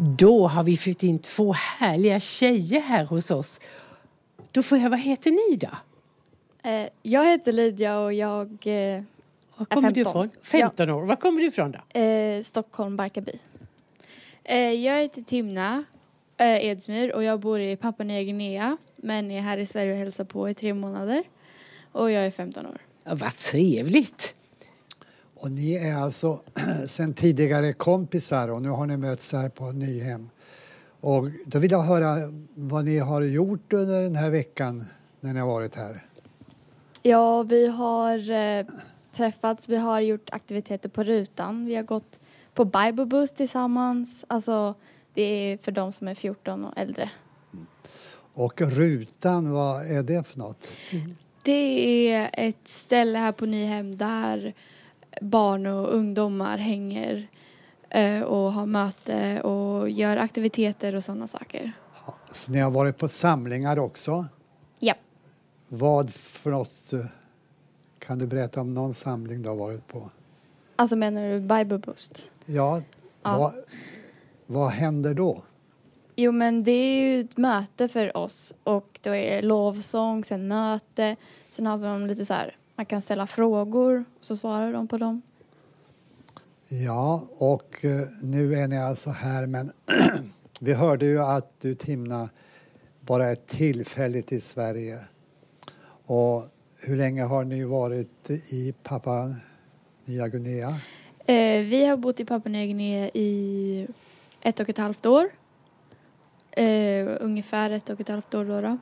Då har vi fått in två härliga tjejer här hos oss. Då får jag, vad heter ni då? Eh, jag heter Lydia och jag eh, Var kommer du 15. ifrån? 15 år. Var kommer du ifrån då? eh, Stockholm, Barkarby. Eh, jag heter Timna Edsmyr och jag bor i Papua Nya Guinea men är här i Sverige och hälsar på i tre månader. Och jag är 15 år. Ja, vad trevligt. Och ni är alltså sen tidigare kompisar och nu har ni mötts här på Nyhem. Och då vill jag höra vad ni har gjort under den här veckan när ni har varit här. Ja, vi har eh, träffats, vi har gjort aktiviteter på rutan. Vi har gått på Bible Boost tillsammans. Alltså, det är för de som är 14 och äldre. Och rutan, vad är det för något? Det är ett ställe här på Nyhem där barn och ungdomar hänger eh, och har möte och gör aktiviteter och sådana saker. Så ni har varit på samlingar också. Ja. Vad för något? eh, Kan du berätta om någon samling du har varit på? Alltså menar du Bible Boost? Ja, Ja. Vad, vad händer då? Jo, men det är ju ett möte för oss och då är det lovsång, sen möte. Sen har vi lite så här, man kan ställa frågor och så svarar de på dem. Ja, och eh, nu är ni alltså här, men vi hörde ju att du Timna bara är tillfälligt i Sverige. Och hur länge har ni varit i Papua Nya Guinea? Eh, vi har bott i Papua Nya Guinea i ett och ett halvt år. Eh, ungefär ett och ett halvt år då. då.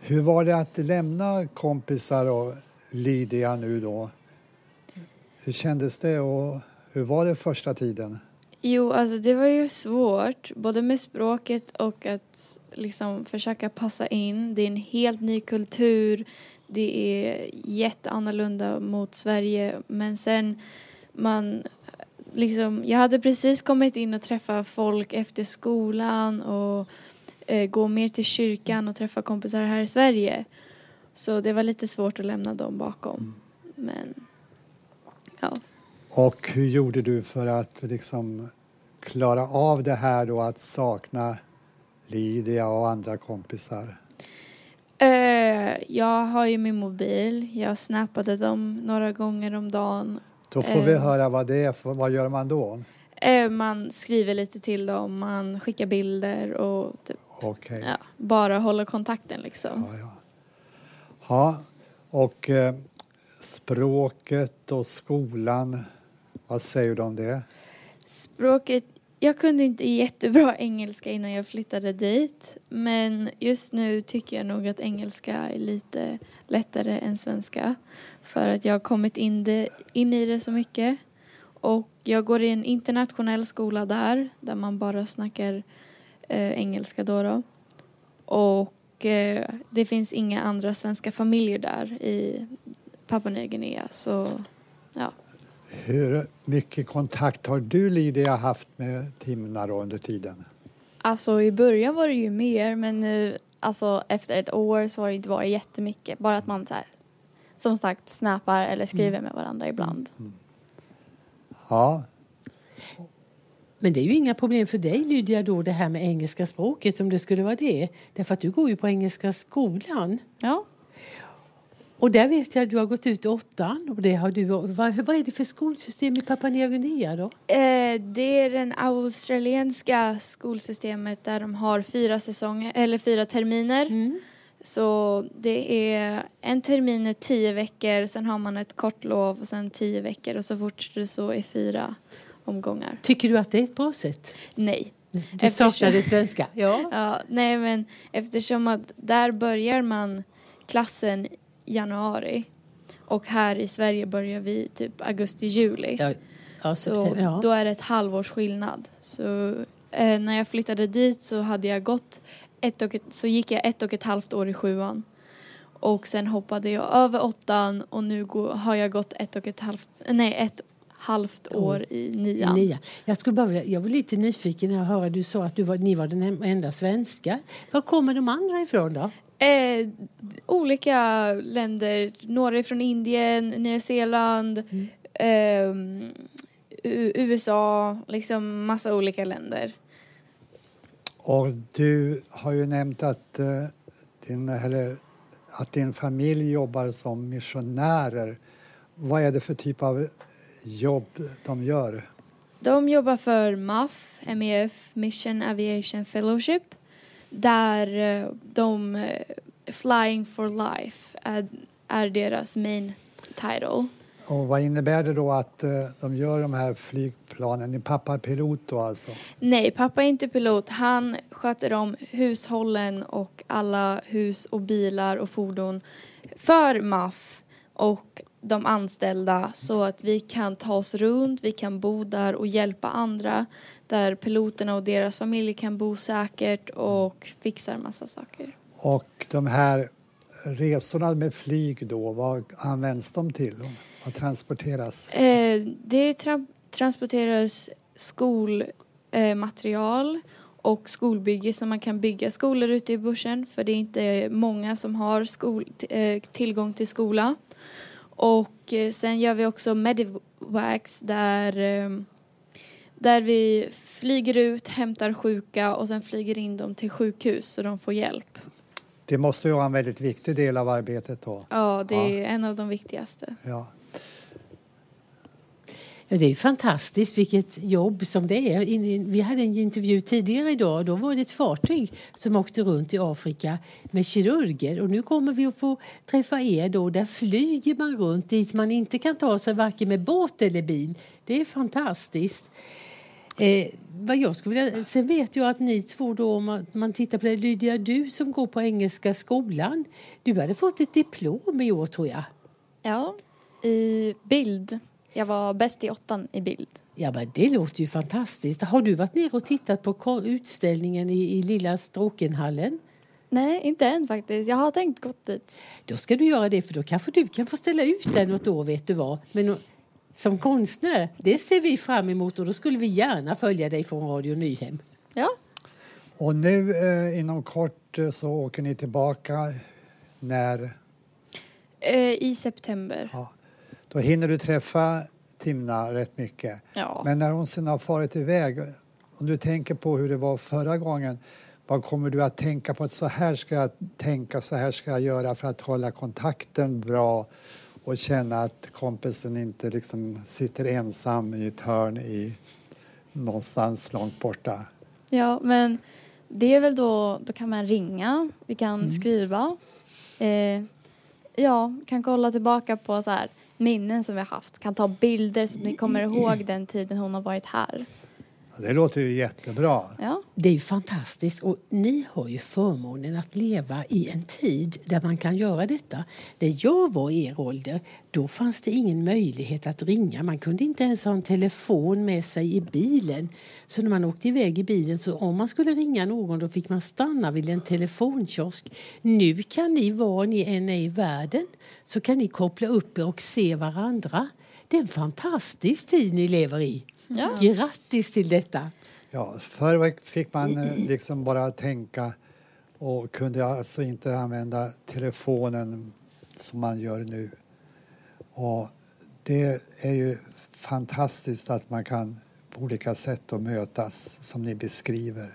Hur var det att lämna kompisar och Lydia nu då? Hur kändes det och hur var det första tiden? Jo, alltså det var ju svårt, både med språket och att liksom försöka passa in. Det är en helt ny kultur, det är jätteannorlunda mot Sverige, men sen man liksom, jag hade precis kommit in och träffat folk efter skolan och eh, gå mer till kyrkan och träffa kompisar här i Sverige. Så det var lite svårt att lämna dem bakom. Men ja. Och hur gjorde du för att liksom klara av det här då att sakna Lydia och andra kompisar? Eh, jag har ju min mobil. Jag snappade dem några gånger om dagen. Då får vi Eh. höra vad det är, för, vad gör man då? Eh, man skriver lite till dem, man skickar bilder och typ, Okej. ja, bara håller kontakten liksom. Ja, ja ja, och eh, språket och skolan, vad säger du om det? Språket, jag kunde inte jättebra engelska innan jag flyttade dit. Men just nu tycker jag nog att engelska är lite lättare än svenska. För att jag har kommit in, det, in i det så mycket. Och jag går i en internationell skola där, där man bara snackar eh, engelska då. då. Och eh, det finns inga andra svenska familjer där i Papua Nya Guinea. Så ja. Hur mycket kontakt har du Lydia haft med Timna då under tiden? Alltså i början var det ju mer men nu, alltså efter ett år så har det inte varit jättemycket. Bara att man så här, som sagt snappar eller skriver med varandra ibland. Ja, Men det är ju inga problem för dig Lydia då det här med engelska språket om det skulle vara det. Därför att du går ju på engelska skolan. Ja. Och där vet jag att du har gått ut åttan. Och det har du, vad, vad är det för skolsystem i Papua Nya Guinea då? Eh, det är det australienska skolsystemet där de har fyra säsonger, eller fyra terminer. Mm. Så det är en termin är tio veckor, sen har man ett kort lov och sen tio veckor och så fortsätter det så i fyra omgångar. Tycker du att det är ett bra sätt? Nej. Du Eftersom- det svenska? Ja. Ja, nej men eftersom att där börjar man klassen januari och här i Sverige börjar vi typ augusti-juli. ja. ja, Så ja. då är det ett halvårs skillnad. Så eh, när jag flyttade dit så hade jag gått ett och ett, så gick jag ett och ett halvt år i sjuan. Och sen hoppade jag över åttan och nu går, har jag gått ett och ett halvt, nej ett halvt år i I nian. nia. Jag, skulle bara, vilja- jag var lite nyfiken när jag hörde du sa att du var, ni var den enda svenska. Var kommer de andra ifrån då? Eh, olika länder, några från Indien, Nya Zeeland, ehm, U- USA, liksom massa olika länder. Och du har ju nämnt att, eh, din, eller, att din familj jobbar som missionärer. Vad är det för typ av jobb de gör? De jobbar för MAF, MEF, Mission Aviation Fellowship, där eh, de eh, Flying for Life är, är deras main title. Och vad innebär det då att eh, de gör de här flygplanen? Din pappa är pilot då alltså? Nej, pappa är inte pilot. Han sköter om hushållen och alla hus och bilar och fordon för MAF och de anställda så att vi kan ta oss runt, vi kan bo där och hjälpa andra där piloterna och deras familjer kan bo säkert och fixar massa saker. Och de här resorna med flyg då, vad används de till? Vad transporteras? Eh, det tra transporteras skolmaterial eh, och skolbygge så man kan bygga skolor ute i bushen för det är inte många som har skol, eh, tillgång till skola. Och eh, sen gör vi också medivacs där, eh, där vi flyger ut, hämtar sjuka och sen flyger in dem till sjukhus så de får hjälp. Det måste ju vara en väldigt viktig del av arbetet då. Ja, det är en av de viktigaste. Ja. Ja, det är fantastiskt vilket jobb som det är. Vi hade en intervju tidigare idag. Då var det ett fartyg som åkte runt i Afrika med kirurger. Och nu kommer vi att få träffa er då. Där flyger man runt dit man inte kan ta sig varken med båt eller bil. Det är fantastiskt. Eh, vad jag skulle vilja, sen vet jag att ni två då, om man tittar på det, Lydia, du som går på Engelska skolan, du hade fått ett diplom i år tror jag. Ja, i bild. Jag var bäst i åttan i bild. Ja, men det låter ju fantastiskt. Har du varit ner och tittat på utställningen i, i lilla Stråkenhallen? Nej, inte än faktiskt. Jag har tänkt gått dit. Då ska du göra det för då kanske du kan få ställa ut den något år, vet du vad. Men som konstnär, det ser vi fram emot och då skulle vi gärna följa dig från Radio Nyhem. Ja. Och nu eh, inom kort eh, så åker ni tillbaka när? Eh, I september. Ja. Då hinner du träffa Timna rätt mycket. Ja. Men när hon sen har farit iväg, om du tänker på hur det var förra gången, vad kommer du att tänka på? att Så här ska jag tänka, så här ska jag göra för att hålla kontakten bra och känna att kompisen inte liksom sitter ensam i ett hörn i, någonstans långt borta. Ja, men det är väl då, då kan man ringa, vi kan mm. skriva. Eh, ja, kan kolla tillbaka på så här minnen som vi har haft, kan ta bilder så att ni kommer ihåg den tiden hon har varit här. Det låter ju jättebra. Ja. Det är fantastiskt. Och ni har ju förmånen att leva i en tid där man kan göra detta. När jag var i er ålder, då fanns det ingen möjlighet att ringa. Man kunde inte ens ha en telefon med sig i bilen. Så när man åkte iväg i bilen, så om man skulle ringa någon, då fick man stanna vid en telefonkiosk. Nu kan ni, var ni än är i världen, så kan ni koppla upp er och se varandra. Det är en fantastisk tid ni lever i. Ja. Grattis till detta! Ja, förr fick man eh, liksom bara tänka och kunde alltså inte använda telefonen som man gör nu. Och det är ju fantastiskt att man kan på olika sätt att mötas som ni beskriver.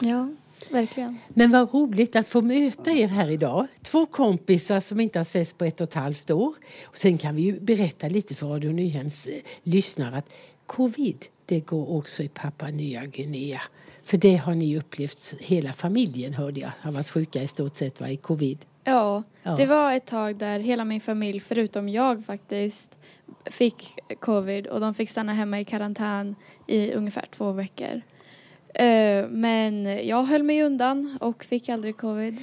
Ja, verkligen. Men vad roligt att få möta er här idag. Två kompisar som inte har setts på ett och ett halvt år. Och sen kan vi ju berätta lite för Radio Nyhems eh, lyssnare att Covid, det går också i Papua Nya Guinea. För det har ni upplevt, hela familjen hörde jag, har varit sjuka i stort sett va, i covid. Ja, ja, det var ett tag där hela min familj, förutom jag faktiskt, fick covid och de fick stanna hemma i karantän i ungefär två veckor. Eh, men jag höll mig undan och fick aldrig covid.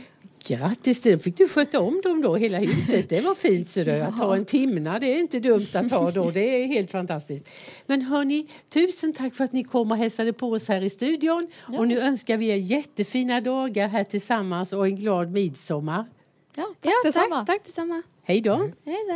Grattis till det. fick du sköta om dem då, hela huset. Det var fint så det. Att ha en timna, det är inte dumt att ha då. Det är helt fantastiskt. Men hörni, tusen tack för att ni kom och hälsade på oss här i studion. Ja. Och nu önskar vi er jättefina dagar här tillsammans och en glad midsommar. Ja, tack ja, detsamma. Tack, tack detsamma. Hej då. Hej då.